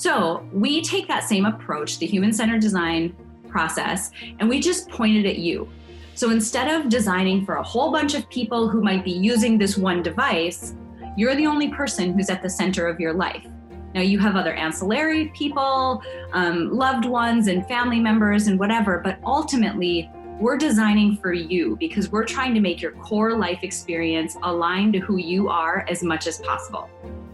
So we take that same approach, the human centered design process, and we just point it at you. So instead of designing for a whole bunch of people who might be using this one device, you're the only person who's at the center of your life. Now, you have other ancillary people, um, loved ones, and family members, and whatever, but ultimately, we're designing for you because we're trying to make your core life experience align to who you are as much as possible.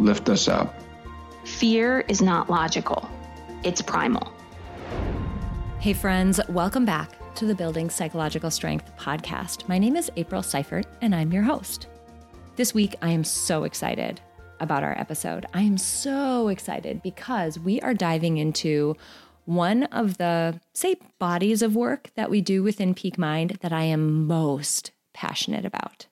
lift us up. Fear is not logical, it's primal. Hey, friends, welcome back to the Building Psychological Strength podcast. My name is April Seifert, and I'm your host. This week, I am so excited about our episode. I am so excited because we are diving into one of the, say, bodies of work that we do within Peak Mind that I am most passionate about.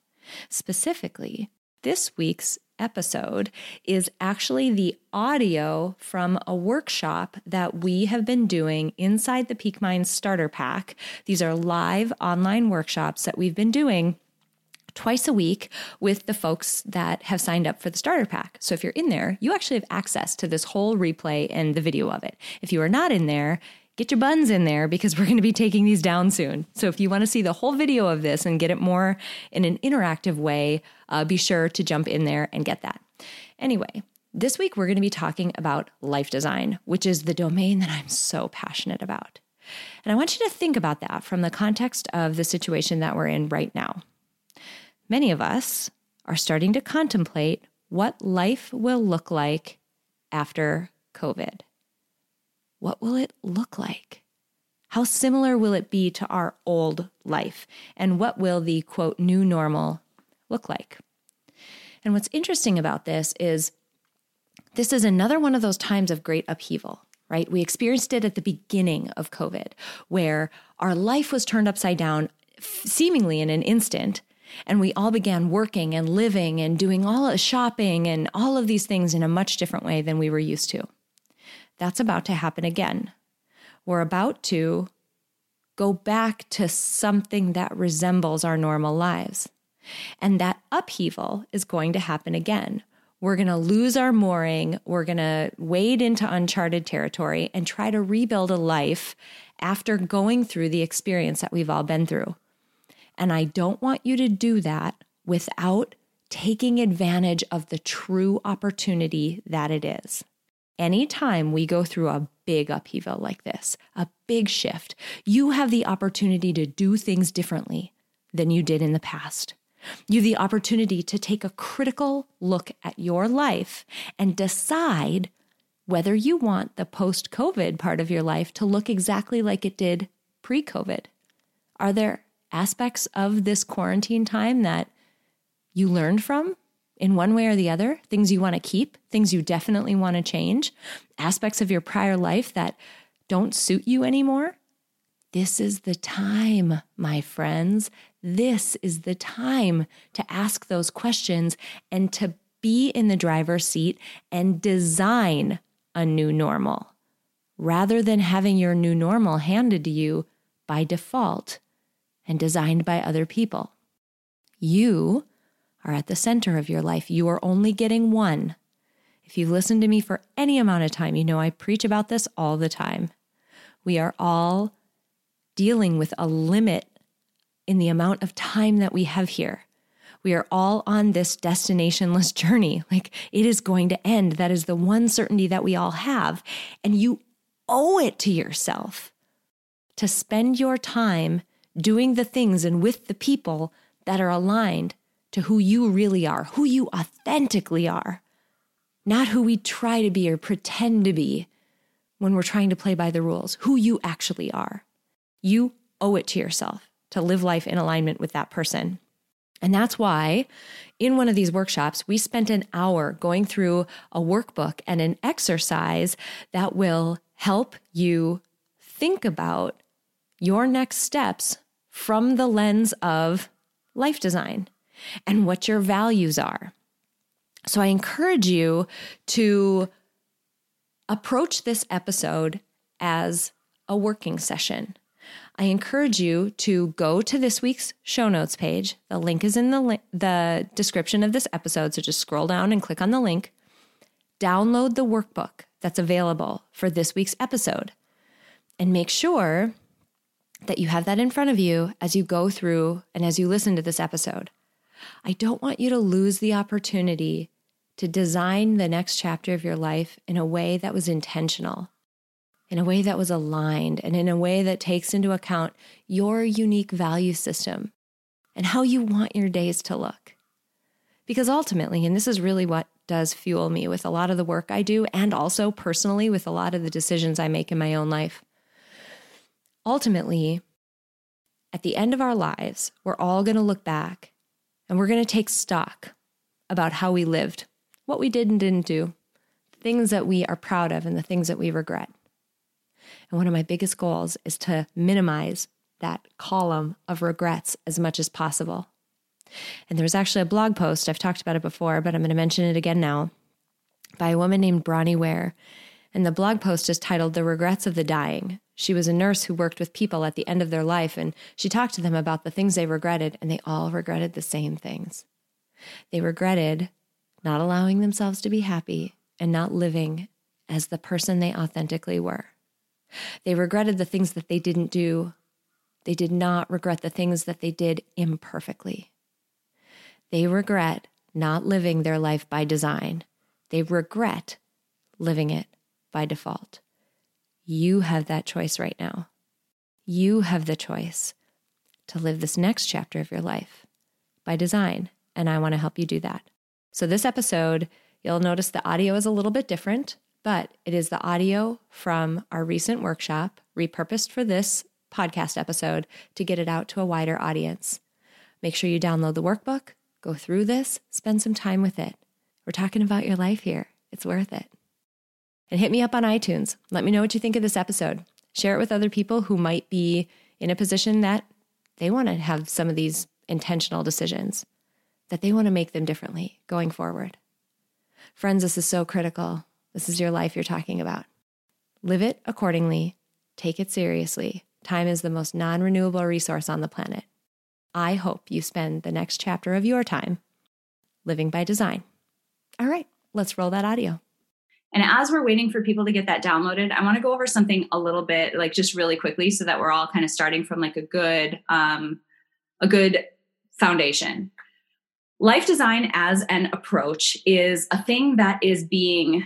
Specifically, this week's episode is actually the audio from a workshop that we have been doing inside the Peak Mind Starter Pack. These are live online workshops that we've been doing twice a week with the folks that have signed up for the starter pack. So if you're in there, you actually have access to this whole replay and the video of it. If you are not in there, get your buns in there because we're going to be taking these down soon. So if you want to see the whole video of this and get it more in an interactive way, uh, be sure to jump in there and get that. Anyway, this week we're going to be talking about life design, which is the domain that I'm so passionate about. And I want you to think about that from the context of the situation that we're in right now. Many of us are starting to contemplate what life will look like after COVID. What will it look like? How similar will it be to our old life? And what will the quote new normal look like? And what's interesting about this is this is another one of those times of great upheaval, right? We experienced it at the beginning of COVID, where our life was turned upside down seemingly in an instant. And we all began working and living and doing all the shopping and all of these things in a much different way than we were used to. That's about to happen again. We're about to go back to something that resembles our normal lives. And that upheaval is going to happen again. We're going to lose our mooring. We're going to wade into uncharted territory and try to rebuild a life after going through the experience that we've all been through. And I don't want you to do that without taking advantage of the true opportunity that it is. Anytime we go through a big upheaval like this, a big shift, you have the opportunity to do things differently than you did in the past. You have the opportunity to take a critical look at your life and decide whether you want the post COVID part of your life to look exactly like it did pre COVID. Are there aspects of this quarantine time that you learned from in one way or the other, things you want to keep, things you definitely want to change, aspects of your prior life that don't suit you anymore. This is the time, my friends. This is the time to ask those questions and to be in the driver's seat and design a new normal rather than having your new normal handed to you by default and designed by other people. You are at the center of your life. You are only getting one. If you've listened to me for any amount of time, you know I preach about this all the time. We are all dealing with a limit in the amount of time that we have here. We are all on this destinationless journey. Like it is going to end. That is the one certainty that we all have. And you owe it to yourself to spend your time doing the things and with the people that are aligned to who you really are, who you authentically are, not who we try to be or pretend to be when we're trying to play by the rules, who you actually are. You owe it to yourself to live life in alignment with that person. And that's why in one of these workshops, we spent an hour going through a workbook and an exercise that will help you think about your next steps from the lens of life design and what your values are. So I encourage you to approach this episode as a working session. I encourage you to go to this week's show notes page. The link is in the li- the description of this episode, so just scroll down and click on the link. Download the workbook that's available for this week's episode. And make sure that you have that in front of you as you go through and as you listen to this episode. I don't want you to lose the opportunity to design the next chapter of your life in a way that was intentional, in a way that was aligned, and in a way that takes into account your unique value system and how you want your days to look. Because ultimately, and this is really what does fuel me with a lot of the work I do, and also personally with a lot of the decisions I make in my own life. Ultimately, at the end of our lives, we're all going to look back and we're going to take stock about how we lived, what we did and didn't do, things that we are proud of, and the things that we regret. And one of my biggest goals is to minimize that column of regrets as much as possible. And there was actually a blog post, I've talked about it before, but I'm going to mention it again now, by a woman named Bronnie Ware. And the blog post is titled The Regrets of the Dying. She was a nurse who worked with people at the end of their life, and she talked to them about the things they regretted, and they all regretted the same things. They regretted not allowing themselves to be happy and not living as the person they authentically were. They regretted the things that they didn't do. They did not regret the things that they did imperfectly. They regret not living their life by design. They regret living it by default. You have that choice right now. You have the choice to live this next chapter of your life by design, and I want to help you do that. So, this episode, you'll notice the audio is a little bit different, but it is the audio from our recent workshop, repurposed for this podcast episode to get it out to a wider audience. Make sure you download the workbook, go through this, spend some time with it. We're talking about your life here. It's worth it. And hit me up on iTunes. Let me know what you think of this episode. Share it with other people who might be in a position that they want to have some of these intentional decisions, that they want to make them differently going forward. Friends, this is so critical. This is your life you're talking about. Live it accordingly, take it seriously. Time is the most non renewable resource on the planet. I hope you spend the next chapter of your time living by design. All right, let's roll that audio. And as we're waiting for people to get that downloaded, I want to go over something a little bit, like just really quickly, so that we're all kind of starting from like a good, um, a good foundation. Life design as an approach is a thing that is being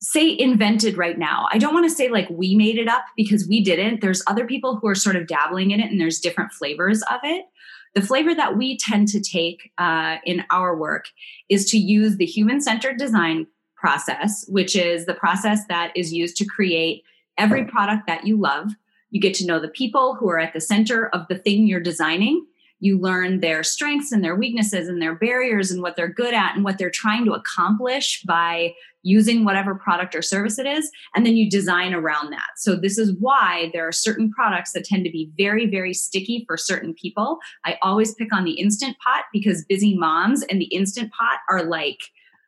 say invented right now. I don't want to say like we made it up because we didn't. There's other people who are sort of dabbling in it and there's different flavors of it. The flavor that we tend to take uh, in our work is to use the human centered design process, which is the process that is used to create every product that you love. You get to know the people who are at the center of the thing you're designing. You learn their strengths and their weaknesses and their barriers and what they're good at and what they're trying to accomplish by using whatever product or service it is. And then you design around that. So, this is why there are certain products that tend to be very, very sticky for certain people. I always pick on the Instant Pot because busy moms and the Instant Pot are like,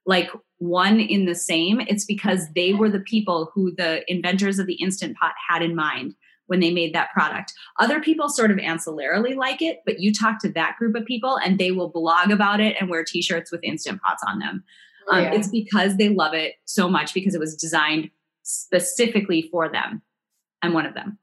like one in the same, it's because they were the people who the inventors of the Instant Pot had in mind when they made that product. Other people sort of ancillarily like it, but you talk to that group of people and they will blog about it and wear t shirts with Instant Pots on them. Oh, yeah. um, it's because they love it so much because it was designed specifically for them. I'm one of them.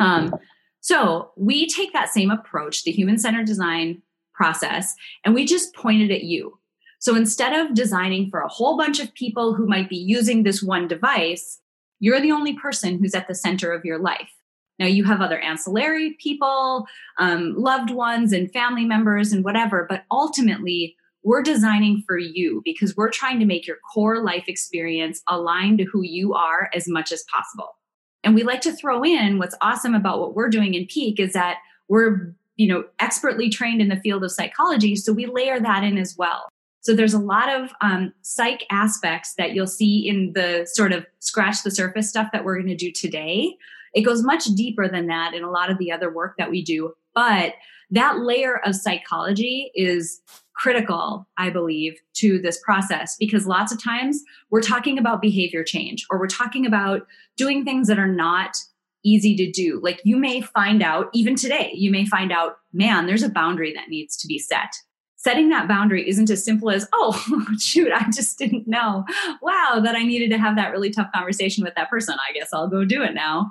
Um, so we take that same approach, the human centered design process, and we just point it at you. So instead of designing for a whole bunch of people who might be using this one device, you're the only person who's at the center of your life. Now, you have other ancillary people, um, loved ones, and family members, and whatever, but ultimately, we're designing for you because we're trying to make your core life experience aligned to who you are as much as possible. And we like to throw in what's awesome about what we're doing in Peak is that we're, you know, expertly trained in the field of psychology. So we layer that in as well. So there's a lot of um, psych aspects that you'll see in the sort of scratch the surface stuff that we're going to do today. It goes much deeper than that in a lot of the other work that we do. But that layer of psychology is critical, I believe, to this process because lots of times we're talking about behavior change or we're talking about doing things that are not easy to do. Like you may find out, even today, you may find out, man, there's a boundary that needs to be set. Setting that boundary isn't as simple as, oh, shoot, I just didn't know. Wow, that I needed to have that really tough conversation with that person. I guess I'll go do it now.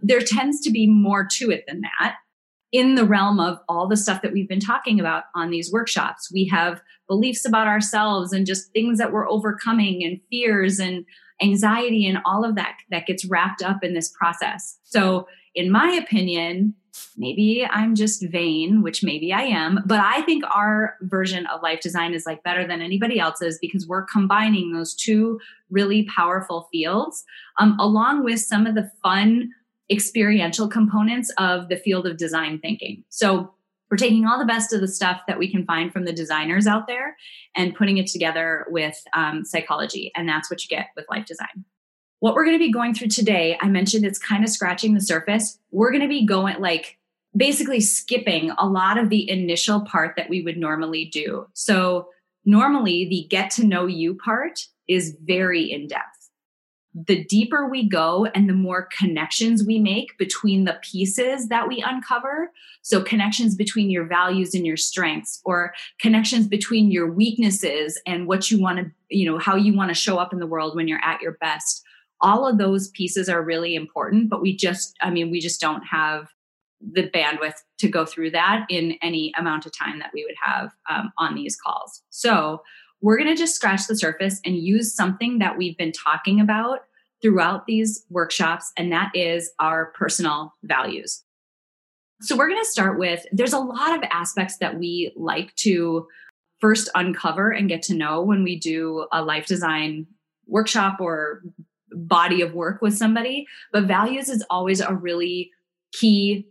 There tends to be more to it than that in the realm of all the stuff that we've been talking about on these workshops. We have beliefs about ourselves and just things that we're overcoming and fears and anxiety and all of that that gets wrapped up in this process. So, in my opinion, maybe I'm just vain, which maybe I am, but I think our version of life design is like better than anybody else's because we're combining those two really powerful fields um, along with some of the fun experiential components of the field of design thinking. So we're taking all the best of the stuff that we can find from the designers out there and putting it together with um, psychology. And that's what you get with life design. What we're going to be going through today, I mentioned it's kind of scratching the surface. We're going to be going like basically skipping a lot of the initial part that we would normally do. So, normally the get to know you part is very in depth the deeper we go and the more connections we make between the pieces that we uncover. So, connections between your values and your strengths, or connections between your weaknesses and what you want to, you know, how you want to show up in the world when you're at your best. All of those pieces are really important, but we just, I mean, we just don't have the bandwidth to go through that in any amount of time that we would have um, on these calls. So, we're going to just scratch the surface and use something that we've been talking about throughout these workshops, and that is our personal values. So, we're going to start with there's a lot of aspects that we like to first uncover and get to know when we do a life design workshop or body of work with somebody. But values is always a really key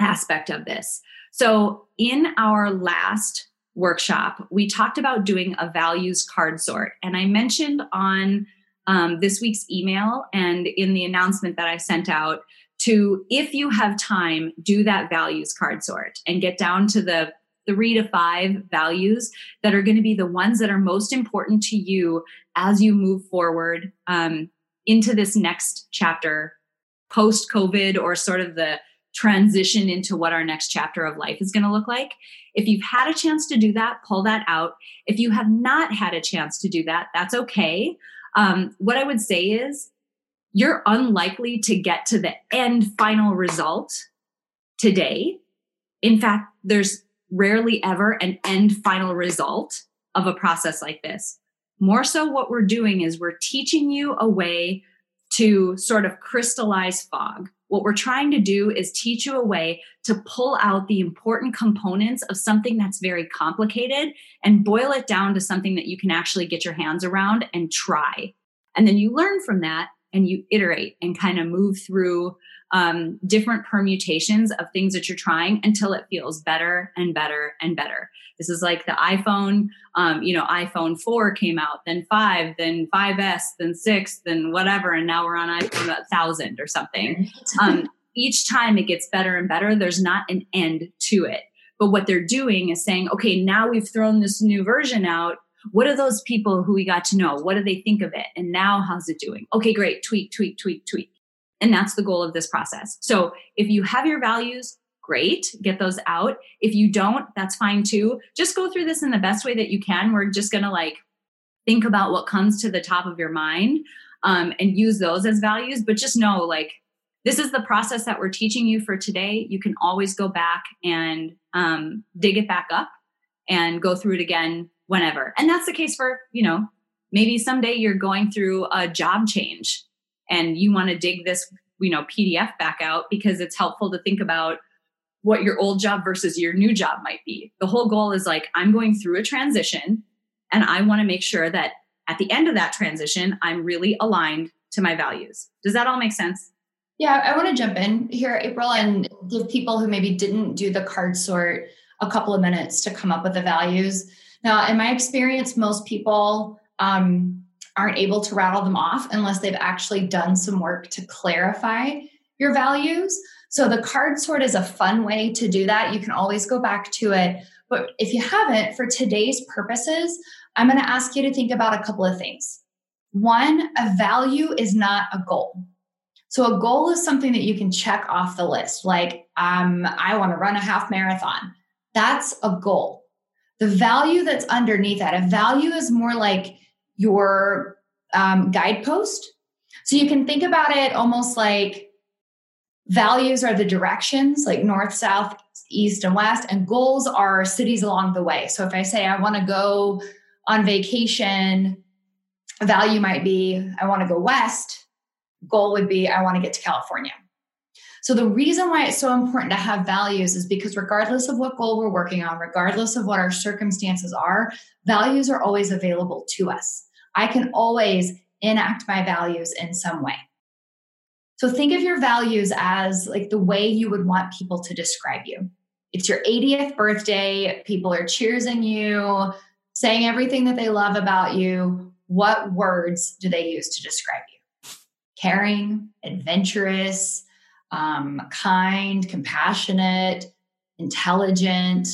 aspect of this. So, in our last workshop, we talked about doing a values card sort. And I mentioned on um, this week's email and in the announcement that I sent out to, if you have time, do that values card sort and get down to the three to five values that are going to be the ones that are most important to you as you move forward um, into this next chapter post COVID or sort of the transition into what our next chapter of life is going to look like. If you've had a chance to do that, pull that out. If you have not had a chance to do that, that's okay. Um, what I would say is you're unlikely to get to the end final result today. In fact, there's rarely ever an end final result of a process like this. More so, what we're doing is we're teaching you a way to sort of crystallize fog. What we're trying to do is teach you a way to pull out the important components of something that's very complicated and boil it down to something that you can actually get your hands around and try. And then you learn from that and you iterate and kind of move through um, different permutations of things that you're trying until it feels better and better and better. This is like the iPhone, um, you know, iPhone 4 came out, then 5, then 5S, then 6, then whatever. And now we're on iPhone 1000 or something. Um, each time it gets better and better, there's not an end to it. But what they're doing is saying, okay, now we've thrown this new version out what are those people who we got to know? What do they think of it? And now how's it doing? Okay, great. Tweak, tweak, tweak, tweak. And that's the goal of this process. So if you have your values, great, get those out. If you don't, that's fine too. Just go through this in the best way that you can. We're just going to like think about what comes to the top of your mind um, and use those as values. But just know, like, this is the process that we're teaching you for today. You can always go back and um, dig it back up and go through it again whenever. And that's the case for, you know, maybe someday you're going through a job change and you want to dig this you know pdf back out because it's helpful to think about what your old job versus your new job might be. The whole goal is like i'm going through a transition and i want to make sure that at the end of that transition i'm really aligned to my values. Does that all make sense? Yeah i want to jump in here april and give people who maybe didn't do the card sort a couple of minutes to come up with the values. Now in my experience most people um, aren't able to rattle them off unless they've actually done some work to clarify your values. So the card sort is a fun way to do that. You can always go back to it. But if you haven't, for today's purposes, I'm going to ask you to think about a couple of things. One, a value is not a goal. So a goal is something that you can check off the list, like um, I want to run a half marathon. That's a goal. The value that's underneath that, a value is more like your um, guidepost. So you can think about it almost like values are the directions, like north, south, east, and west, and goals are cities along the way. So if I say I want to go on vacation, value might be I want to go west, goal would be I want to get to California. So, the reason why it's so important to have values is because, regardless of what goal we're working on, regardless of what our circumstances are, values are always available to us. I can always enact my values in some way. So think of your values as like the way you would want people to describe you. It's your 80th birthday, people are cheersing you, saying everything that they love about you. What words do they use to describe you? Caring, adventurous, um, kind, compassionate, intelligent,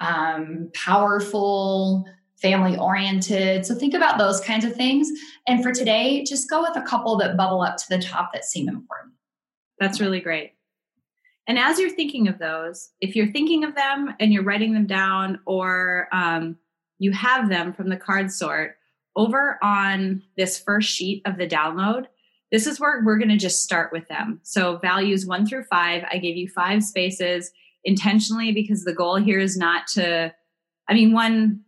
um, powerful, family oriented. So think about those kinds of things. And for today, just go with a couple that bubble up to the top that seem important. That's really great. And as you're thinking of those, if you're thinking of them and you're writing them down or um, you have them from the card sort, over on this first sheet of the download, this is where we're going to just start with them. So, values one through five, I gave you five spaces intentionally because the goal here is not to, I mean, one,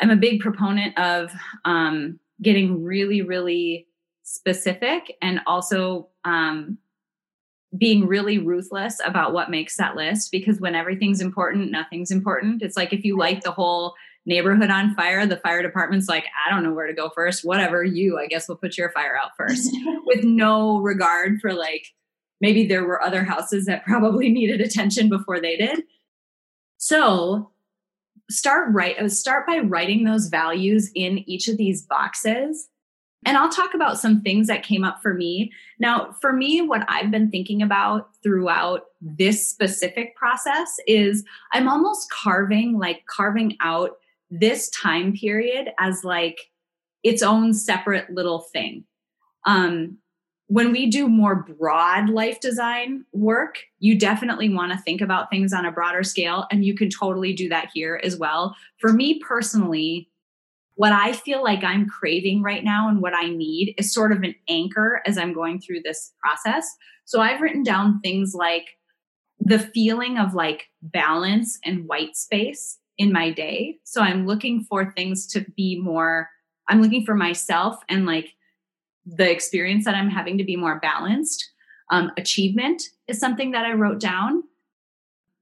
I'm a big proponent of um, getting really, really specific and also um, being really ruthless about what makes that list because when everything's important, nothing's important. It's like if you light the whole neighborhood on fire, the fire department's like, I don't know where to go first. Whatever, you, I guess we'll put your fire out first with no regard for like maybe there were other houses that probably needed attention before they did. So start right uh, start by writing those values in each of these boxes and I'll talk about some things that came up for me. Now, for me, what I've been thinking about throughout this specific process is I'm almost carving, like carving out this time period as like its own separate little thing. Um, when we do more broad life design work, you definitely want to think about things on a broader scale, and you can totally do that here as well. For me personally, what I feel like I'm craving right now and what I need is sort of an anchor as I'm going through this process. So I've written down things like the feeling of like balance and white space in my day. So I'm looking for things to be more, I'm looking for myself and like the experience that I'm having to be more balanced. Um, achievement is something that I wrote down.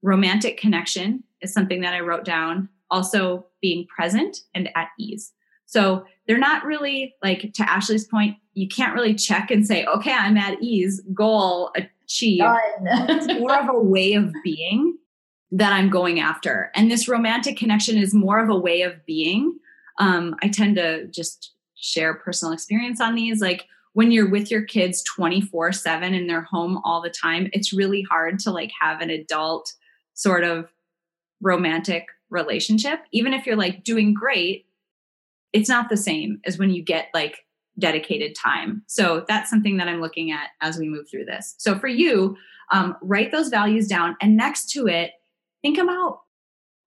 Romantic connection is something that I wrote down. Also, being present and at ease. So they're not really like to Ashley's point, you can't really check and say, okay, I'm at ease, goal achieved. it's more of a way of being that I'm going after. And this romantic connection is more of a way of being. Um, I tend to just share personal experience on these. Like when you're with your kids 24 7 and they're home all the time, it's really hard to like have an adult sort of romantic relationship. Even if you're like doing great, it's not the same as when you get like dedicated time. So that's something that I'm looking at as we move through this. So for you, um, write those values down and next to it, think about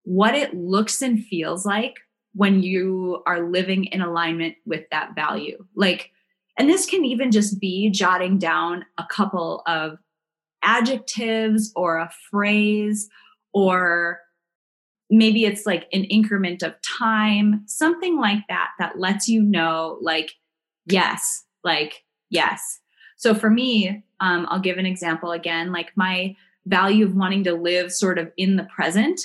what it looks and feels like when you are living in alignment with that value. Like, and this can even just be jotting down a couple of adjectives or a phrase, or maybe it's like an increment of time, something like that, that lets you know, like, yes, like, yes. So for me, um, I'll give an example again. Like my value of wanting to live sort of in the present,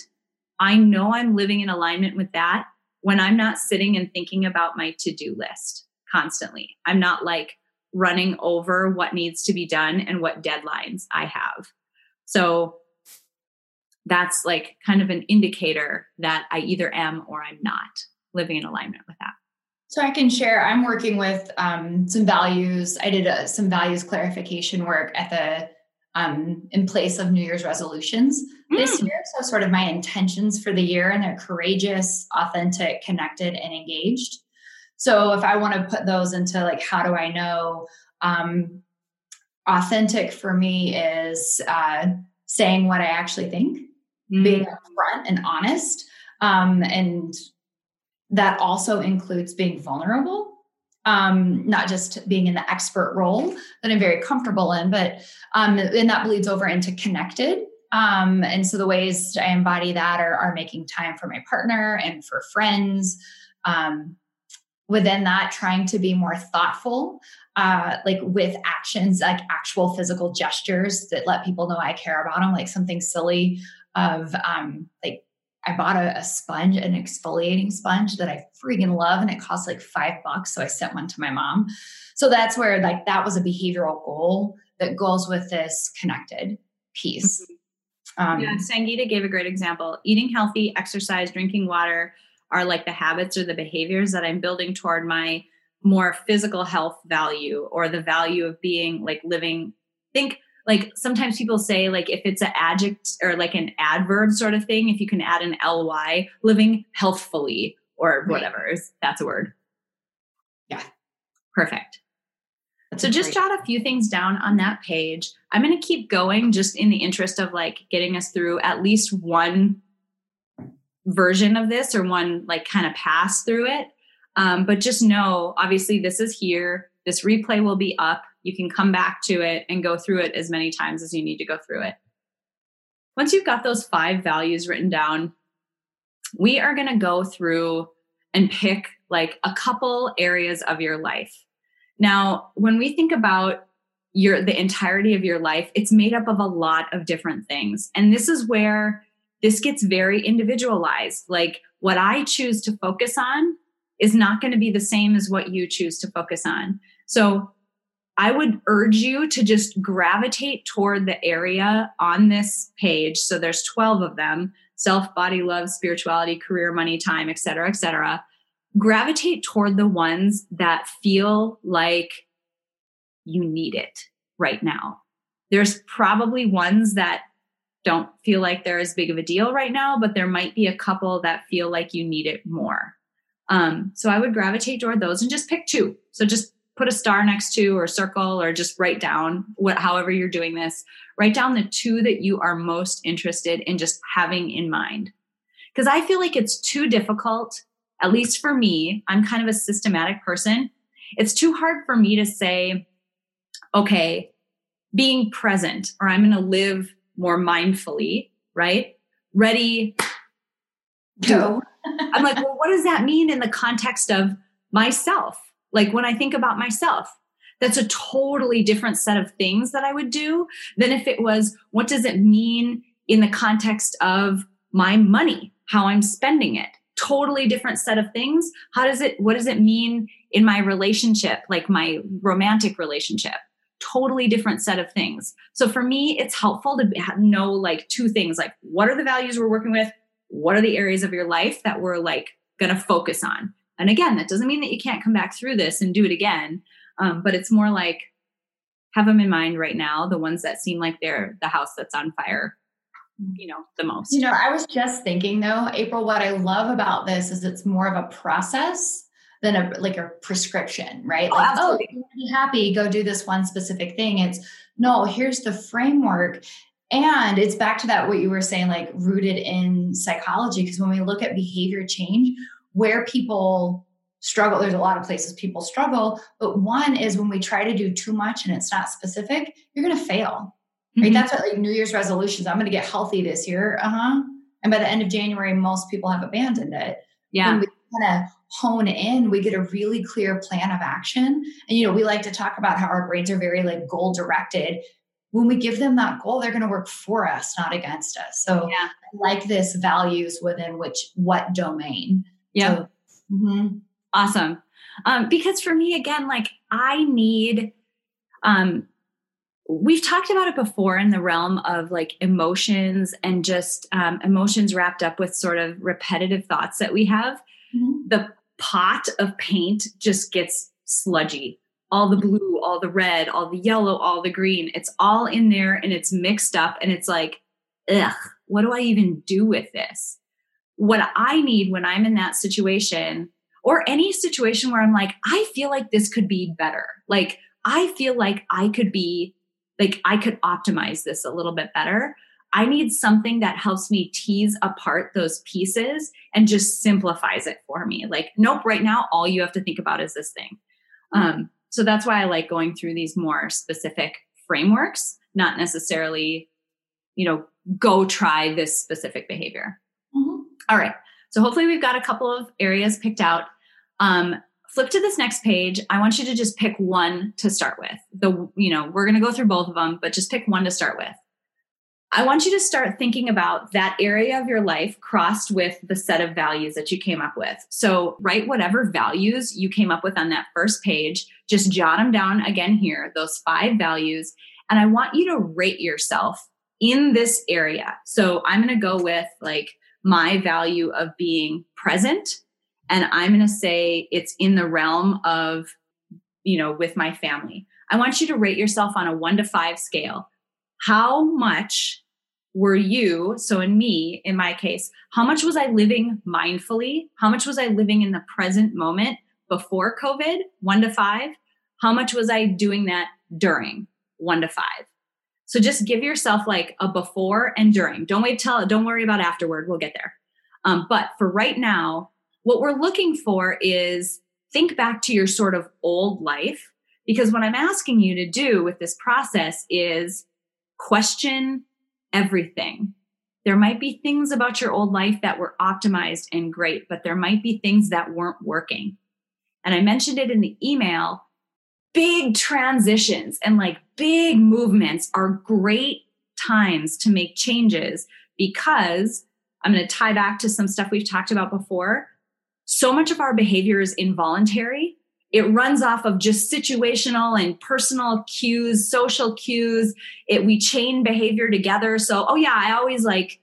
I know I'm living in alignment with that when I'm not sitting and thinking about my to do list constantly. I'm not like running over what needs to be done and what deadlines I have. So that's like kind of an indicator that I either am or I'm not living in alignment with that. So I can share. I'm working with um, some values. I did a, some values clarification work at the um, in place of New Year's resolutions mm. this year. So sort of my intentions for the year, and they're courageous, authentic, connected, and engaged. So if I want to put those into like, how do I know? Um, authentic for me is uh, saying what I actually think, mm. being upfront and honest, um, and that also includes being vulnerable um, not just being in the expert role that I'm very comfortable in, but um, and that bleeds over into connected. Um, and so the ways I embody that are, are making time for my partner and for friends. Um, within that, trying to be more thoughtful, uh, like with actions, like actual physical gestures that let people know I care about them, like something silly of um, like I bought a, a, sponge, an exfoliating sponge that I freaking love, and it costs like five bucks. So I sent one to my mom. So that's where like that was a behavioral goal that goes with this connected piece. Mm-hmm. Um, yeah, Sangita gave a great example. Eating healthy, exercise, drinking water are like the habits or the behaviors that I'm building toward my more physical health value or the value of being like living. Think like sometimes people say like if it's an adject or like an adverb sort of thing if you can add an ly living healthfully or whatever right. that's a word. Yeah. Perfect. That's so just great. jot a few things down on that page. I'm going to keep going just in the interest of like getting us through at least one version of this or one like kind of pass through it. Um, but just know obviously this is here. This replay will be up you can come back to it and go through it as many times as you need to go through it. Once you've got those five values written down, we are going to go through and pick like a couple areas of your life. Now, when we think about your the entirety of your life, it's made up of a lot of different things. And this is where this gets very individualized. Like what I choose to focus on is not going to be the same as what you choose to focus on. So I would urge you to just gravitate toward the area on this page. So there's 12 of them self, body, love, spirituality, career, money, time, etc., etc. Gravitate toward the ones that feel like you need it right now. There's probably ones that don't feel like they're as big of a deal right now, but there might be a couple that feel like you need it more. Um, so I would gravitate toward those and just pick two. So just put a star next to or circle or just write down what however you're doing this write down the two that you are most interested in just having in mind. Because i feel like it's too difficult at least for me i'm kind of a systematic person it's too hard for me to say okay being present or i'm going to live more mindfully right? Ready go. I'm like well what does that mean in the context of myself like when I think about myself, that's a totally different set of things that I would do than if it was what does it mean in the context of my money, how I'm spending it. Totally different set of things. How does it, what does it mean in my relationship, like my romantic relationship? Totally different set of things. So for me, it's helpful to know like two things like what are the values we're working with? What are the areas of your life that we're like going to focus on? And again, that doesn't mean that you can't come back through this and do it again. Um, but it's more like have them in mind right now, the ones that seem like they're the house that's on fire, you know, the most. You know, I was just thinking though, April, what I love about this is it's more of a process than a like a prescription, right? Oh, like, absolutely. oh, be happy, go do this one specific thing. It's no, here's the framework. And it's back to that what you were saying, like rooted in psychology. Because when we look at behavior change, where people struggle there's a lot of places people struggle but one is when we try to do too much and it's not specific you're going to fail right mm-hmm. that's what like new year's resolutions i'm going to get healthy this year uh-huh and by the end of january most people have abandoned it yeah when we kind of hone in, we get a really clear plan of action. And, you know, we like to talk about how our brains are very like goal directed. When we give them that goal, they're going to work for us, not against us. So, yeah. I like this values within which, what domain. Yeah. So, mm-hmm. Awesome. Um, because for me, again, like I need, um, we've talked about it before in the realm of like emotions and just um, emotions wrapped up with sort of repetitive thoughts that we have. Mm-hmm. The pot of paint just gets sludgy. All the blue, all the red, all the yellow, all the green. It's all in there and it's mixed up and it's like, ugh, what do I even do with this? What I need when I'm in that situation or any situation where I'm like, I feel like this could be better. Like, I feel like I could be, like, I could optimize this a little bit better. I need something that helps me tease apart those pieces and just simplifies it for me. Like, nope, right now, all you have to think about is this thing. Um, so that's why I like going through these more specific frameworks, not necessarily, you know, go try this specific behavior. All right. So hopefully we've got a couple of areas picked out. Um, flip to this next page. I want you to just pick one to start with. The, you know, we're going to go through both of them, but just pick one to start with. I want you to start thinking about that area of your life crossed with the set of values that you came up with. So, write whatever values you came up with on that first page, just jot them down again here, those five values. And I want you to rate yourself in this area. So, I'm going to go with like my value of being present. And I'm going to say it's in the realm of, you know, with my family. I want you to rate yourself on a one to five scale how much were you, so in me, in my case, how much was I living mindfully? How much was I living in the present moment before COVID, one to five? How much was I doing that during, one to five? So just give yourself like a before and during. Don't wait till, don't worry about afterward. We'll get there. Um, but for right now, what we're looking for is think back to your sort of old life. Because what I'm asking you to do with this process is question everything. There might be things about your old life that were optimized and great, but there might be things that weren't working. And I mentioned it in the email. Big transitions and like big movements are great times to make changes because I'm going to tie back to some stuff we've talked about before. So much of our behavior is involuntary it runs off of just situational and personal cues social cues it we chain behavior together so oh yeah i always like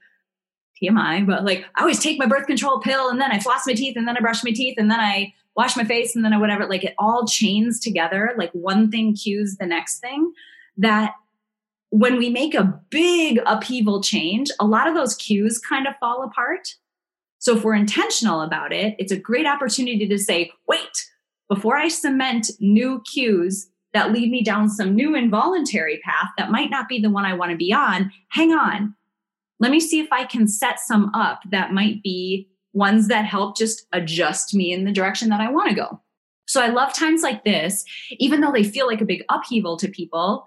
tmi but like i always take my birth control pill and then i floss my teeth and then i brush my teeth and then i wash my face and then i whatever like it all chains together like one thing cues the next thing that when we make a big upheaval change a lot of those cues kind of fall apart so if we're intentional about it it's a great opportunity to say wait before I cement new cues that lead me down some new involuntary path that might not be the one I want to be on, hang on. Let me see if I can set some up that might be ones that help just adjust me in the direction that I want to go. So I love times like this, even though they feel like a big upheaval to people,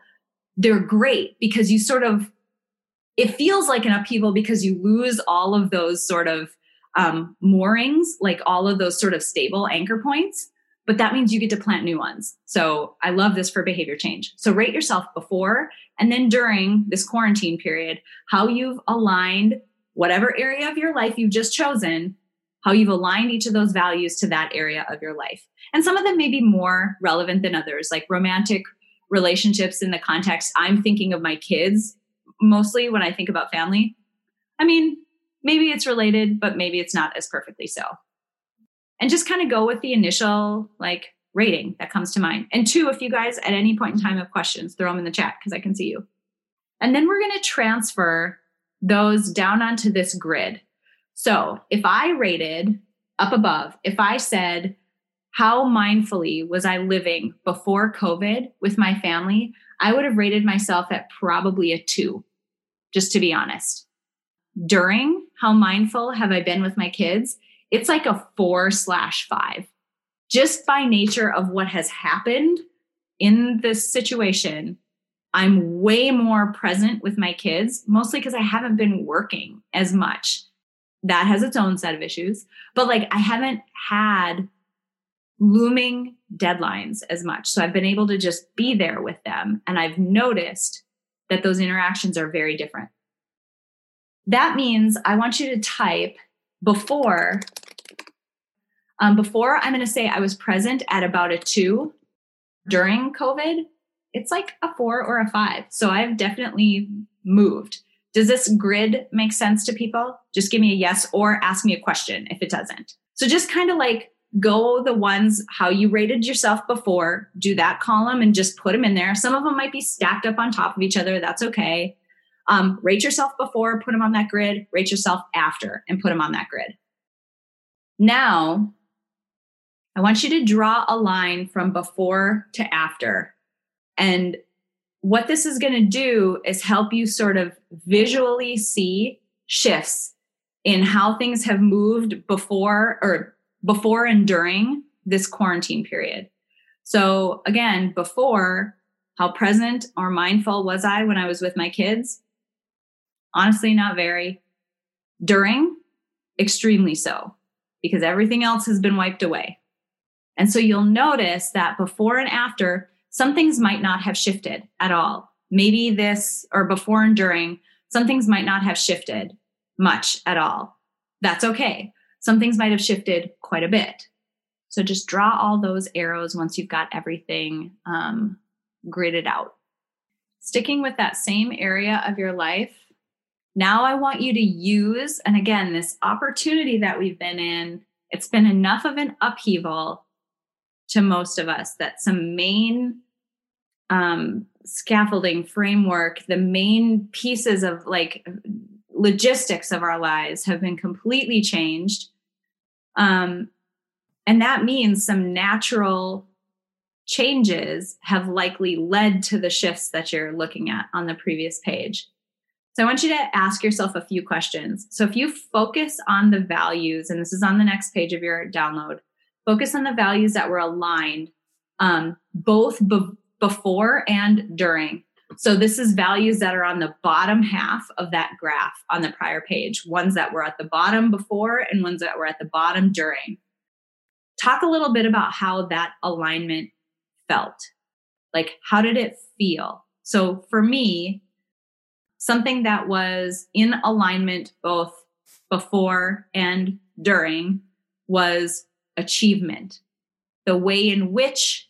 they're great because you sort of, it feels like an upheaval because you lose all of those sort of um, moorings, like all of those sort of stable anchor points but that means you get to plant new ones. So I love this for behavior change. So rate yourself before and then during this quarantine period, how you've aligned whatever area of your life you've just chosen, how you've aligned each of those values to that area of your life. And some of them may be more relevant than others, like romantic relationships in the context. I'm thinking of my kids mostly when I think about family. I mean, maybe it's related, but maybe it's not as perfectly so and just kind of go with the initial like rating that comes to mind. And two, if you guys at any point in time have questions, throw them in the chat because I can see you. And then we're going to transfer those down onto this grid. So if I rated up above, if I said, how mindfully was I living before COVID with my family? I would have rated myself at probably a two, just to be honest. During, how mindful have I been with my kids? it's like a four slash five. Just by nature of what has happened in this situation, I'm way more present with my kids, mostly because I haven't been working as much. that has its own set of issues. But like I haven't had looming deadlines as much. So I've been able to just be there with them. And I've noticed that those interactions are very different. That means I want you to type before. Um, before, I'm going to say I was present at about a two during COVID. It's like a four or a five. So I've definitely moved. Does this grid make sense to people? Just give me a yes or ask me a question if it doesn't. So just kind of like go the ones how you rated yourself before, do that column and just put them in there. Some of them might be stacked up on top of each other. That's okay. Um, rate yourself before, put them on that grid, rate yourself after, and put them on that grid. Now, I want you to draw a line from before to after. And what this is going to do is help you sort of visually see shifts in how things have moved before or before and during this quarantine period. So, again, before, how present or mindful was I when I was with my kids? Honestly, not very. During, extremely so, because everything else has been wiped away. And so you'll notice that before and after, some things might not have shifted at all. Maybe this, or before and during, some things might not have shifted much at all. That's okay. Some things might have shifted quite a bit. So just draw all those arrows once you've got everything um, gridded out. Sticking with that same area of your life, now I want you to use, and again, this opportunity that we've been in, it's been enough of an upheaval to most of us that some main um, scaffolding framework, the main pieces of like logistics of our lives have been completely changed. Um, and that means some natural changes have likely led to the shifts that you're looking at on the previous page. So I want you to ask yourself a few questions. So if you focus on the values, and this is on the next page of your download, focus on the values that were aligned um, both be- before and during. So this is values that are on the bottom half of that graph on the prior page, ones that were at the bottom before and ones that were at the bottom during. Talk a little bit about how that alignment felt. Like, how did it feel? So for me, something that was in alignment both before and during was achievement. The way in which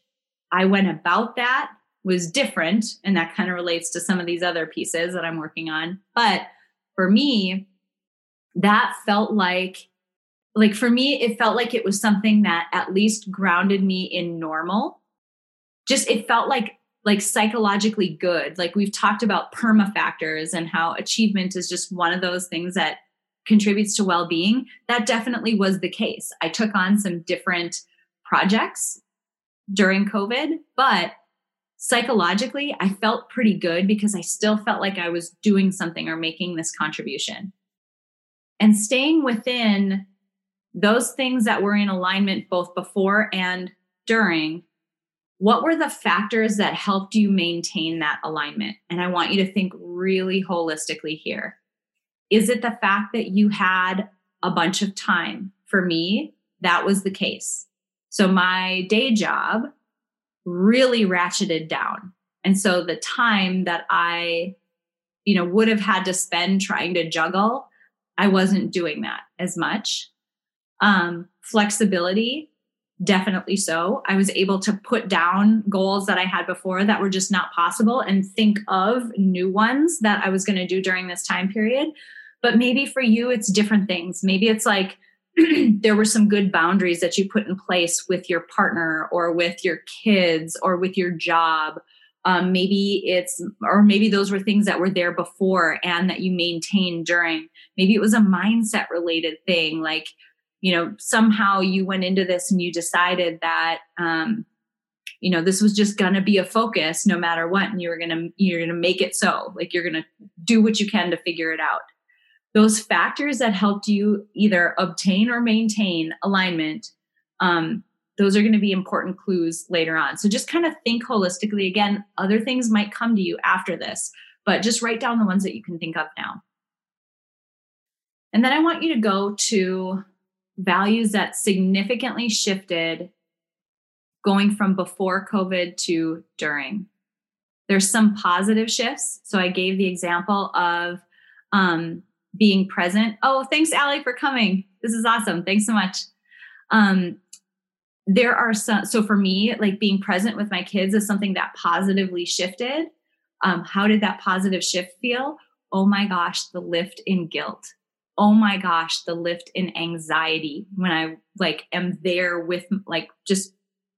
I went about that was different. And that kind of relates to some of these other pieces that I'm working on. But for me, that felt like, like for me, it felt like it was something that at least grounded me in normal. Just it felt like like psychologically good. Like we've talked about perma factors and how achievement is just one of those things that contributes to well-being. That definitely was the case. I took on some different projects during COVID, but psychologically, I felt pretty good because I still felt like I was doing something or making this contribution. And staying within those things that were in alignment both before and during, what were the factors that helped you maintain that alignment? And I want you to think really holistically here. Is it the fact that you had a bunch of time? For me, that was the case. So my day job really ratcheted down. And so the time that I, you know, would have had to spend trying to juggle, I wasn't doing that as much. Um, flexibility, definitely so. I was able to put down goals that I had before that were just not possible and think of new ones that I was going to do during this time period. But maybe for you, it's different things. Maybe it's like, there were some good boundaries that you put in place with your partner or with your kids or with your job. Um, maybe it's, or maybe those were things that were there before and that you maintained during. Maybe it was a mindset related thing. Like, you know, somehow you went into this and you decided that, um, you know, this was just going to be a focus no matter what. And you were going to, you're going to make it so. Like, you're going to do what you can to figure it out those factors that helped you either obtain or maintain alignment um, those are going to be important clues later on so just kind of think holistically again other things might come to you after this but just write down the ones that you can think of now And then I want you to go to values that significantly shifted going from before COVID to during. There's some positive shifts. So I gave the example of um, being present. Oh, thanks, Allie, for coming. This is awesome. Thanks so much. Um, there are some, so for me, like being present with my kids is something that positively shifted. Um, how did that positive shift feel? Oh my gosh, the lift in guilt. Oh my gosh, the lift in anxiety when I like am there with like just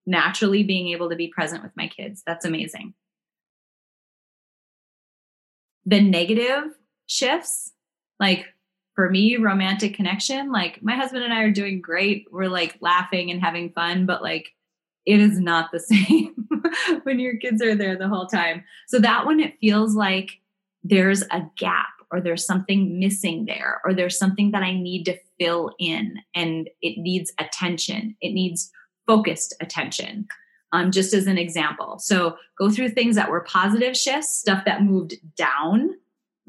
naturally being able to be present with my kids. That's amazing. The negative shifts, like for me, romantic connection, like my husband and I are doing great. We're like laughing and having fun, but like it is not the same when your kids are there the whole time. So that one, it feels like there's a gap or there's something missing there or there's something that I need to fill in and it needs attention. It needs focused attention. Um, just as an example. So go through things that were positive shifts, stuff that moved down,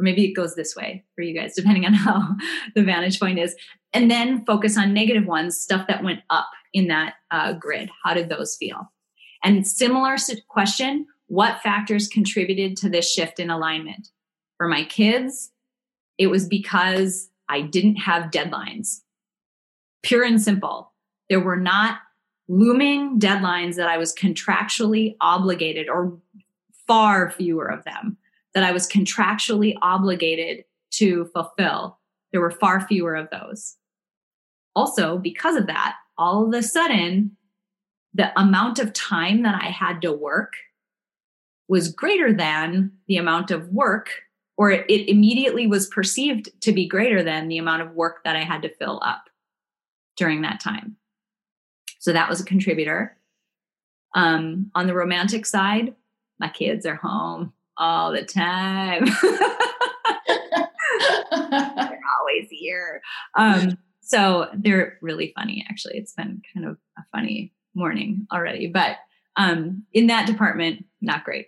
or maybe it goes this way for you guys, depending on how the vantage point is. And then focus on negative ones, stuff that went up in that uh, grid. How did those feel? And similar question what factors contributed to this shift in alignment? For my kids, it was because I didn't have deadlines. Pure and simple. There were not looming deadlines that I was contractually obligated, or far fewer of them, that I was contractually obligated to fulfill. There were far fewer of those. Also, because of that, all of a sudden, the amount of time that I had to work was greater than the amount of work, or it, immediately was perceived to be greater than the amount of work that I had to fill up during that time. So that was a contributor. Um, on the romantic side, my kids are home all the time. they're always here. Um, so they're really funny, actually. It's been kind of a funny morning already, but um, in that department, not great.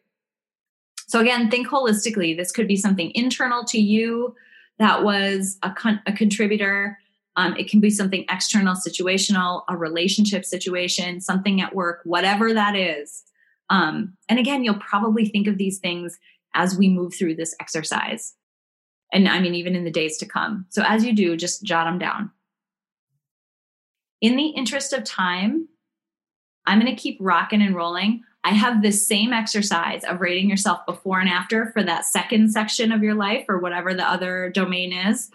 So again, think holistically. This could be something internal to you that was a, con- a contributor um, it can be something external, situational, a relationship situation, something at work, whatever that is. Um, and again, you'll probably think of these things as we move through this exercise. And I mean, even in the days to come. So as you do, just jot them down. In the interest of time, I'm going to keep rocking and rolling. I have this same exercise of rating yourself before and after for that second section of your life or whatever the other domain is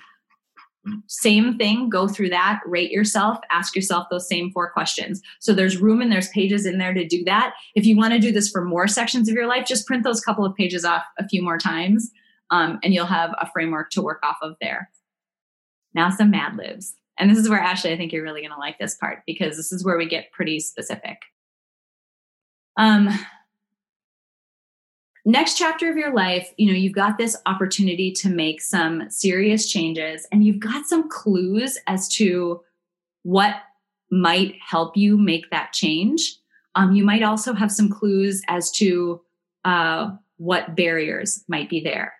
same thing go through that rate yourself ask yourself those same four questions. So there's room and there's pages in there to do that. If you want to do this for more sections of your life just print those couple of pages off a few more times um, and you'll have a framework to work off of there. Now some mad libs. And this is where ashley i think you're really going to like this part because this is where we get pretty specific. Um, next chapter of your life, you know, you've got this opportunity to make some serious changes and you've got some clues as to what might help you make that change. Um, you might also have some clues as to uh, what barriers might be there.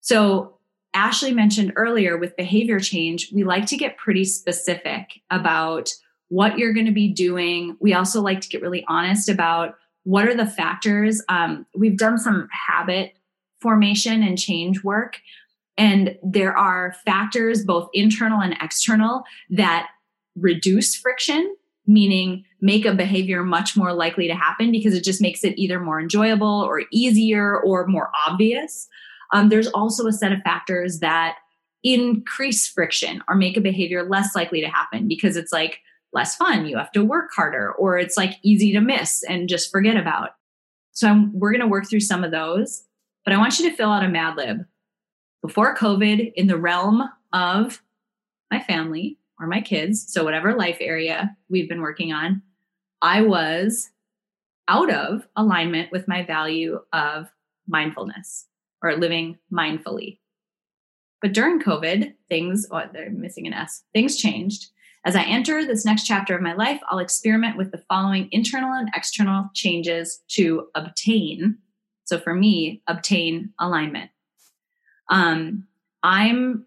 So, Ashley mentioned earlier with behavior change, we like to get pretty specific about what you're going to be doing. We also like to get really honest about what are the factors? Um, we've done some habit formation and change work, and there are factors, both internal and external, that reduce friction, meaning make a behavior much more likely to happen because it just makes it either more enjoyable or easier or more obvious. Um, there's also a set of factors that increase friction or make a behavior less likely to happen because it's like, less fun. You have to work harder, or it's like easy to miss and just forget about. So I'm, we're going to work through some of those, but I want you to fill out a Mad Lib. Before COVID, in the realm of my family or my kids, so whatever life area we've been working on, I was out of alignment with my value of mindfulness or living mindfully. But during COVID, things, oh, they're missing an S, things changed. As I enter this next chapter of my life, I'll experiment with the following internal and external changes to obtain. So for me, obtain alignment. Um, I'm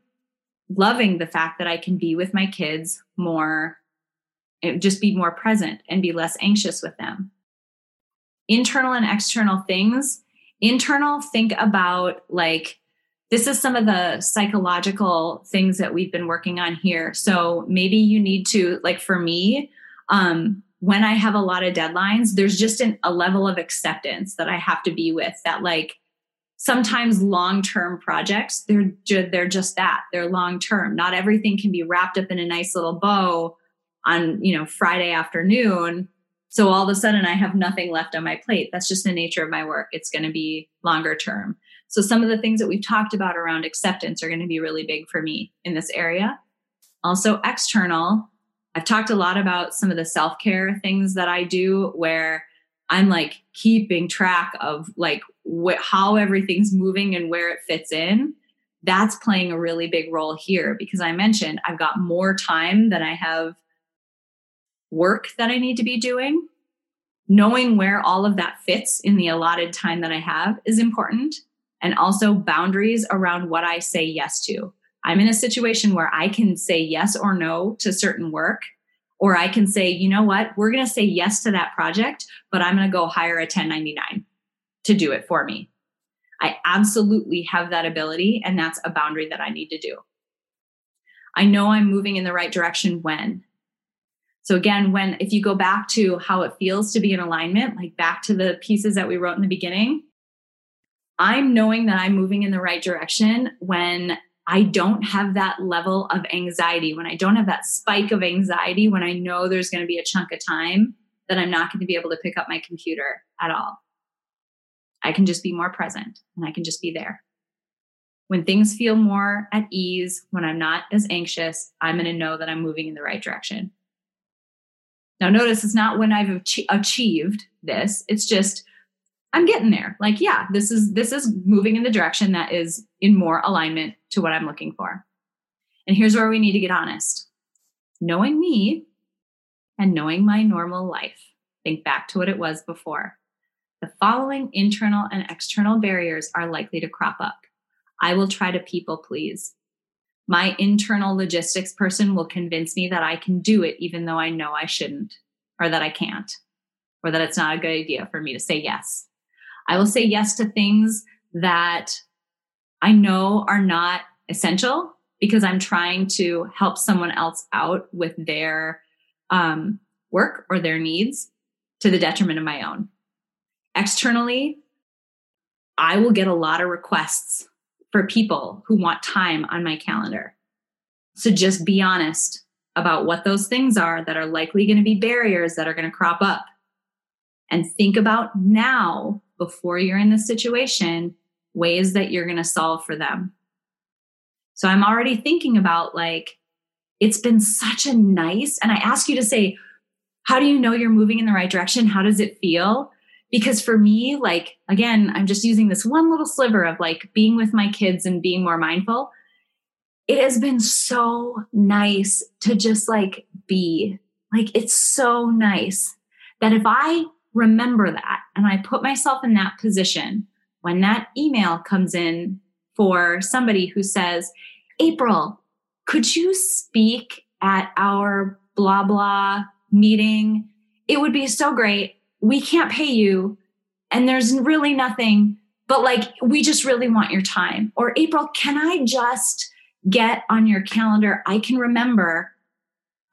loving the fact that I can be with my kids more, just be more present and be less anxious with them. Internal and external things. Internal, think about like, this is some of the psychological things that we've been working on here. So maybe you need to, like for me, um, when I have a lot of deadlines, there's just an, a level of acceptance that I have to be with that, like, sometimes long-term projects they're ju- they're just that they're long term not everything can be wrapped up in a nice little bow on you know friday afternoon so all of a sudden i have nothing left on my plate. That's just the nature of my work. It's going to be longer term so some of the things that we've talked about around acceptance are going to be really big for me in this area. Also external i've talked a lot about some of the self-care things that i do where i'm like keeping track of like how everything's moving and where it fits in. That's playing a really big role here because i mentioned i've got more time than i have work that i need to be doing. Knowing where all of that fits in the allotted time that i have is important and also boundaries around what i say yes to i'm in a situation where i can say yes or no to certain work or i can say you know what we're going to say yes to that project but i'm going to go hire a 1099 to do it for me. I absolutely have that ability, and that's a boundary that I need to do. I know I'm moving in the right direction when. So, again, when if you go back to how it feels to be in alignment, like back to the pieces that we wrote in the beginning, I'm knowing that I'm moving in the right direction when I don't have that level of anxiety, when I don't have that spike of anxiety, when I know there's going to be a chunk of time that I'm not going to be able to pick up my computer at all. I can just be more present and I can just be there. When things feel more at ease, when I'm not as anxious, I'm going to know that I'm moving in the right direction. Now, notice it's not when I've achieved this, it's just I'm getting there. Like, yeah, this is this is moving in the direction that is in more alignment to what I'm looking for. And here's where we need to get honest. Knowing me and knowing my normal life. Think back to what it was before the following internal and external barriers are likely to crop up. I will try to people please. My internal logistics person will convince me that I can do it even though I know I shouldn't, or that I can't, or that it's not a good idea for me to say yes. I will say yes to things that I know are not essential because I'm trying to help someone else out with their um, work or their needs to the detriment of my own. Externally, I will get a lot of requests for people who want time on my calendar. So just be honest about what those things are that are likely going to be barriers that are going to crop up. And think about now, before you're in this situation, ways that you're going to solve for them. So I'm already thinking about like, it's been such a nice, and I ask you to say, how do you know you're moving in the right direction? How does it feel? because for me like again i'm just using this one little sliver of like being with my kids and being more mindful it has been so nice to just like be like it's so nice that if i remember that and i put myself in that position when that email comes in for somebody who says april could you speak at our blah blah meeting it would be so great we can't pay you and there's really nothing, but like, we just really want your time. Or April, can I just get on your calendar? I can remember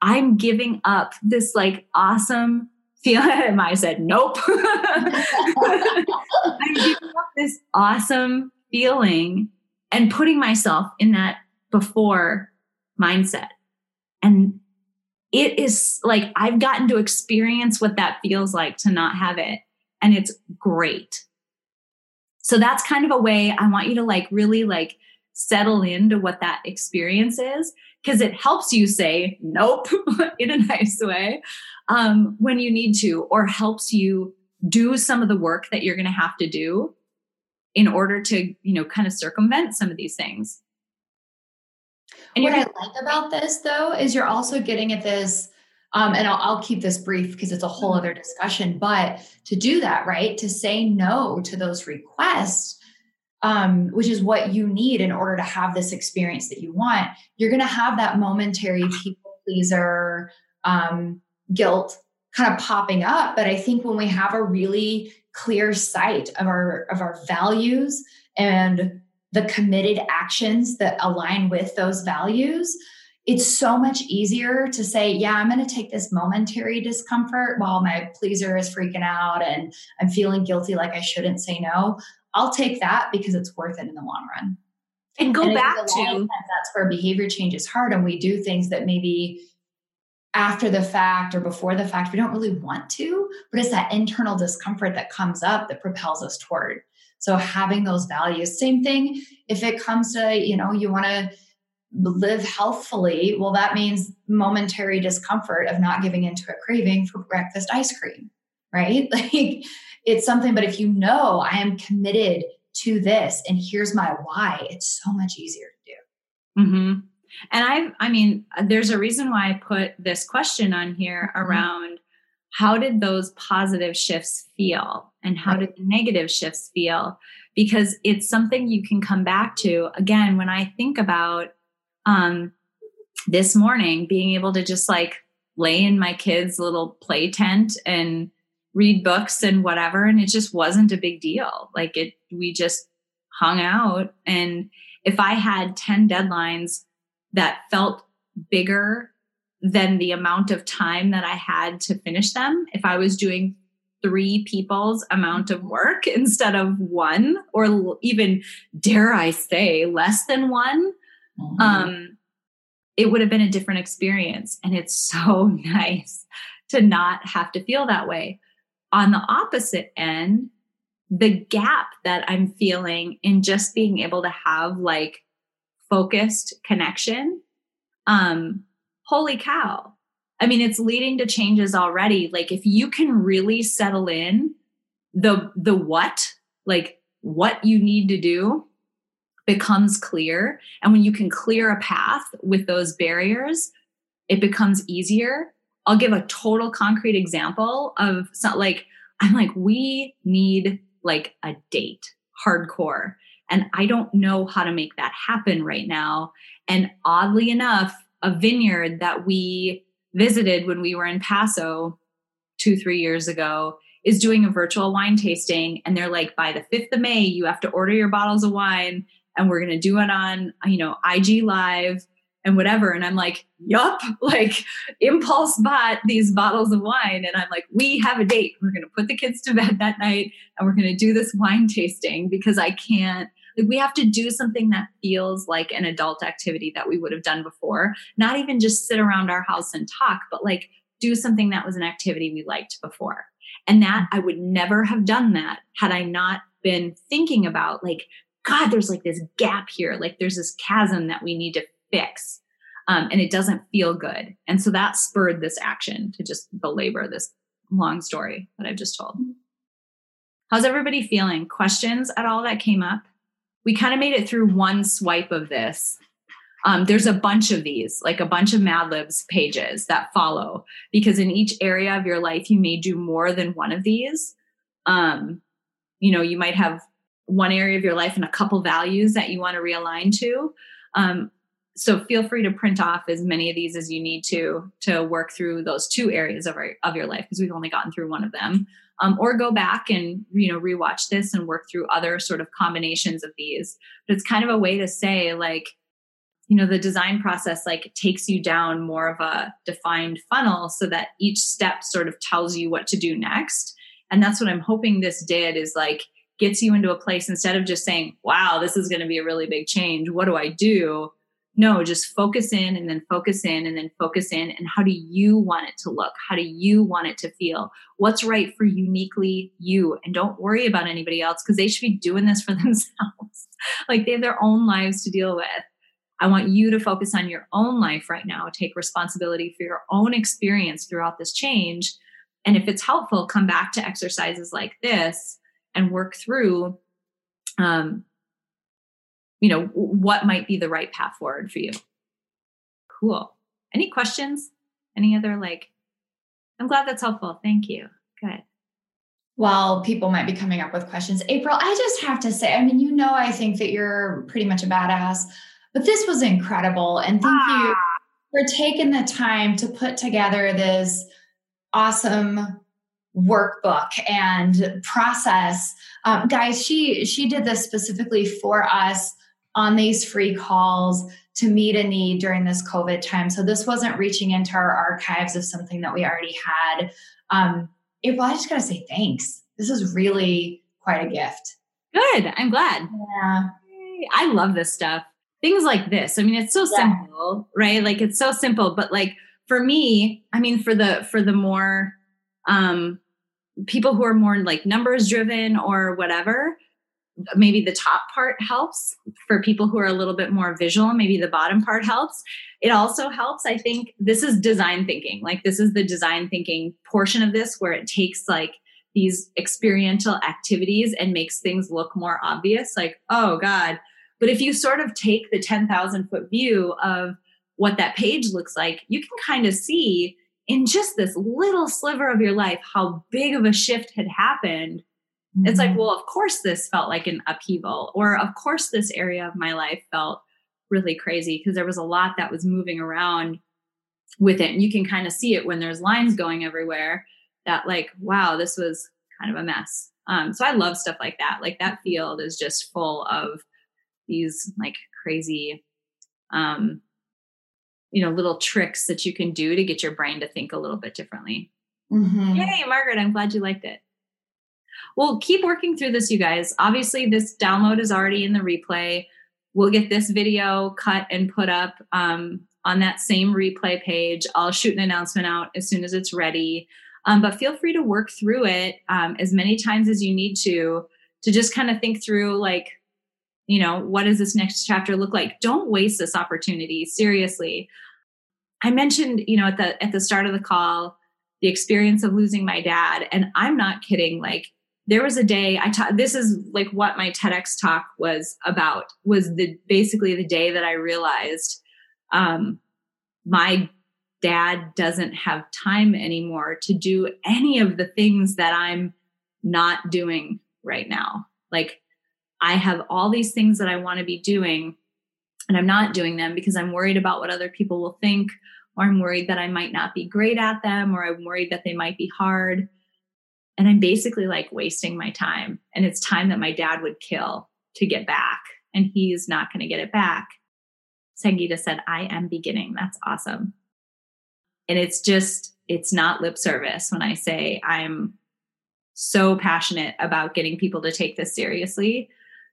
I'm giving up this like awesome And I said, nope. Giving up this awesome feeling and putting myself in that before mindset. And it is like I've gotten to experience what that feels like to not have it. And it's great. So that's kind of a way I want you to like really like settle into what that experience is because it helps you say nope in a nice way um, when you need to, or helps you do some of the work that you're going to have to do in order to, you know, kind of circumvent some of these things. And what I like about this though is you're also getting at this, um, and I'll, I'll keep this brief because it's a whole other discussion. But to do that, right, to say no to those requests, um, which is what you need in order to have this experience that you want, you're going to have that momentary people pleaser um, guilt kind of popping up. But I think when we have a really clear sight of our of our values and the committed actions that align with those values, it's so much easier to say, yeah, I'm going to take this momentary discomfort while my pleaser is freaking out and I'm feeling guilty like I shouldn't say no. I'll take that because it's worth it in the long run. And go and back to that's where behavior change is hard and we do things that maybe after the fact or before the fact we don't really want to, but it's that internal discomfort that comes up that propels us toward. So having those values, same thing if it comes to, you know, you want to live healthfully, well, that means momentary discomfort of not giving into a craving for breakfast ice cream, right? Like it's something, but if you know I am committed to this and here's my why, it's so much easier to do. Mm-hmm. And I, I mean, there's a reason why I put this question on here mm-hmm. around how did those positive shifts feel and how did the negative shifts feel? Because it's something you can come back to. Again, when I think about um, this morning being able to just like lay in my kids' little play tent and read books and whatever and it just wasn't a big deal like it we just hung out and if i had 10 deadlines that felt bigger than the amount of time that i had to finish them. If i was doing three people's amount of work instead of one or even dare i say less than one mm-hmm. um it would have been a different experience. And it's so nice to not have to feel that way. On the opposite end, the gap that I'm feeling in just being able to have like focused connection, um, holy cow. I mean, it's leading to changes already. Like if you can really settle in the the what, like what you need to do becomes clear. And when you can clear a path with those barriers, it becomes easier I'll give a total concrete example of some, like, I'm like, we need like a date hardcore. And I don't know how to make that happen right now. And oddly enough, a vineyard that we visited when we were in Paso two, three years ago is doing a virtual wine tasting. And they're like, by the 5th of May, you have to order your bottles of wine and we're going to do it on, you know, IG Live and whatever. And I'm like, yup, like impulse bought these bottles of wine. And I'm like, we have a date. We're going to put the kids to bed that night and we're going to do this wine tasting because I can't, we have to do something that feels like an adult activity that we would have done before. Not even just sit around our house and talk, but like do something that was an activity we liked before. And that I would never have done that had I not been thinking about like, God, there's like this gap here. Like there's this chasm that we need to fix. Um, and it doesn't feel good. And so that spurred this action to just belabor this long story that I've just told. How's everybody feeling? Questions at all that came up? We kind of made it through one swipe of this. Um, there's a bunch of these, like a bunch of Mad Libs pages that follow, because in each area of your life, you may do more than one of these. Um, you know, you might have one area of your life and a couple values that you want to realign to. Um, so feel free to print off as many of these as you need to to work through those two areas of, our, of your life because we've only gotten through one of them. Um, or go back and you know rewatch this and work through other sort of combinations of these. But it's kind of a way to say like you know the design process like takes you down more of a defined funnel so that each step sort of tells you what to do next. And that's what i'm hoping this did is like gets you into a place instead of just saying wow this is going to be a really big change. What do i do no just focus in and then focus in and then focus in. And how do you want it to look? How do you want it to feel? What's right for uniquely you? And don't worry about anybody else because they should be doing this for themselves. Like they have their own lives to deal with. I want you to focus on your own life right now. Take responsibility for your own experience throughout this change. And if it's helpful come back to exercises like this and work through um, you know what might be the right path forward for you cool any questions any other like i'm glad that's helpful thank you good while people might be coming up with questions. April, I just have to say, I mean, you know, I think that you're pretty much a badass, but this was incredible. And thank ah. you for taking the time to put together this awesome workbook and process. Um, guys, she she did this specifically for us on these free calls to meet a need during this COVID time. So this wasn't reaching into our archives of something that we already had. Um, April, I just gotta say thanks. This is really quite a gift. Good. I'm glad. Yeah. I love this stuff. Things like this. I mean, it's so yeah. simple, right? Like it's so simple, but like for me, I mean, for the for the more um people who are more like numbers driven or whatever, maybe the top part helps for people who are a little bit more visual maybe the bottom part helps. It also helps i think this is design thinking like this is the design thinking portion of this where it takes like these experiential activities and makes things look more obvious like oh god. But if you sort of take the 10,000 foot view of what that page looks like you can kind of see in just this little sliver of your life how big of a shift had happened Mm-hmm. It's like, mm-hmm. well, of course this felt like an upheaval, or of course this area of my life felt really crazy because there was a lot that was moving around with it. And you can kind of see it when there's lines going everywhere that, like, wow, this was kind of a mess. Um, so I love stuff like that. Like that field is just full of these like crazy, um, you know, little tricks that you can do to get your brain to think a little bit differently. Mm-hmm. Yay, Margaret, I'm glad you liked it. We'll keep working through this, you guys. Obviously, this download is already in the replay. We'll get this video cut and put up um, on that same replay page. I'll shoot an announcement out as soon as it's ready. Um, but feel free to work through it um, as many times as you need to, to just kind of think through, like, you know, what does this next chapter look like? Don't waste this opportunity. Seriously. I mentioned, you know, at the at the start of the call, the experience of losing my dad, and I'm not kidding. Like there was a day I taught this is like what my TEDx talk was about was the basically the day that I realized um my dad doesn't have time anymore to do any of the things that I'm not doing right now. Like I have all these things that I want to be doing and I'm not doing them because I'm worried about what other people will think or I'm worried that I might not be great at them or I'm worried that they might be hard and I'm basically like wasting my time. And it's time that my dad would kill to get back. And he's not going to get it back. Sangita said, I am beginning. That's awesome. And it's just, it's not lip service when I say I'm so passionate about getting people to take this seriously.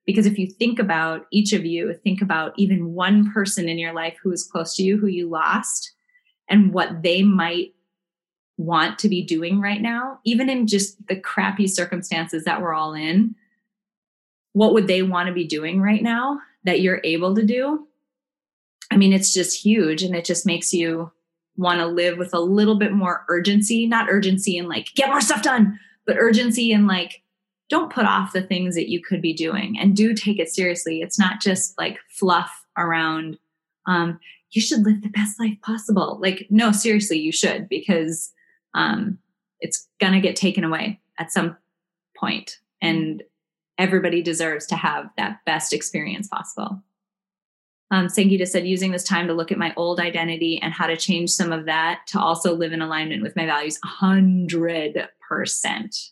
Because if you think about each of you, think about even one person in your life who is close to you, who you lost, and what they might want to be doing right now, even in just the crappy circumstances that we're all in, what would they want to be doing right now that you're able to do? I mean, it's just huge and it just makes you want to live with a little bit more urgency, not urgency and like get more stuff done, but urgency and like don't put off the things that you could be doing and do take it seriously. It's not just like fluff around um you should live the best life possible. Like no, seriously, you should because um, it's going to get taken away at some point and everybody deserves to have that best experience possible um, Sangita said, using this time to look at my old identity and how to change some of that to also live in alignment with my values 100%.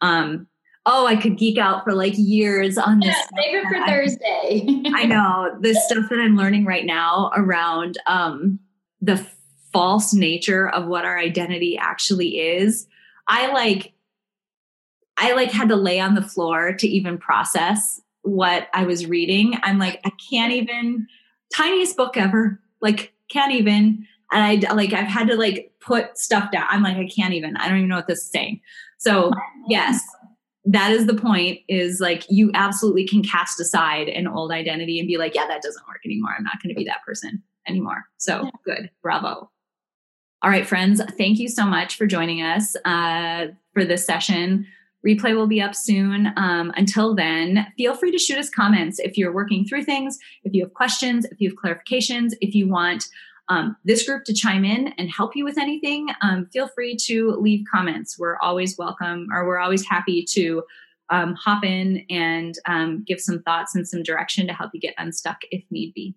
Um, oh, I could geek out for like years on this. Yeah, save it for Thursday. I know the stuff that I'm learning right now around um, the false nature of what our identity actually is i like i like had to lay on the floor to even process what i was reading. I'm like i can't even tiniest book ever like can't even. And i like i've had to like put stuff down. I'm like i can't even. I don't even know what this is saying. So yes that is the point is like you absolutely can cast aside an old identity and be like yeah that doesn't work anymore. I'm not going to be that person anymore. So good. Bravo all right, friends, thank you so much for joining us uh, for this session. Replay will be up soon. Um, until then, feel free to shoot us comments if you're working through things, if you have questions, if you have clarifications, if you want um, this group to chime in and help you with anything, um, feel free to leave comments. We're always welcome, or we're always happy to um, hop in and um, give some thoughts and some direction to help you get unstuck if need be.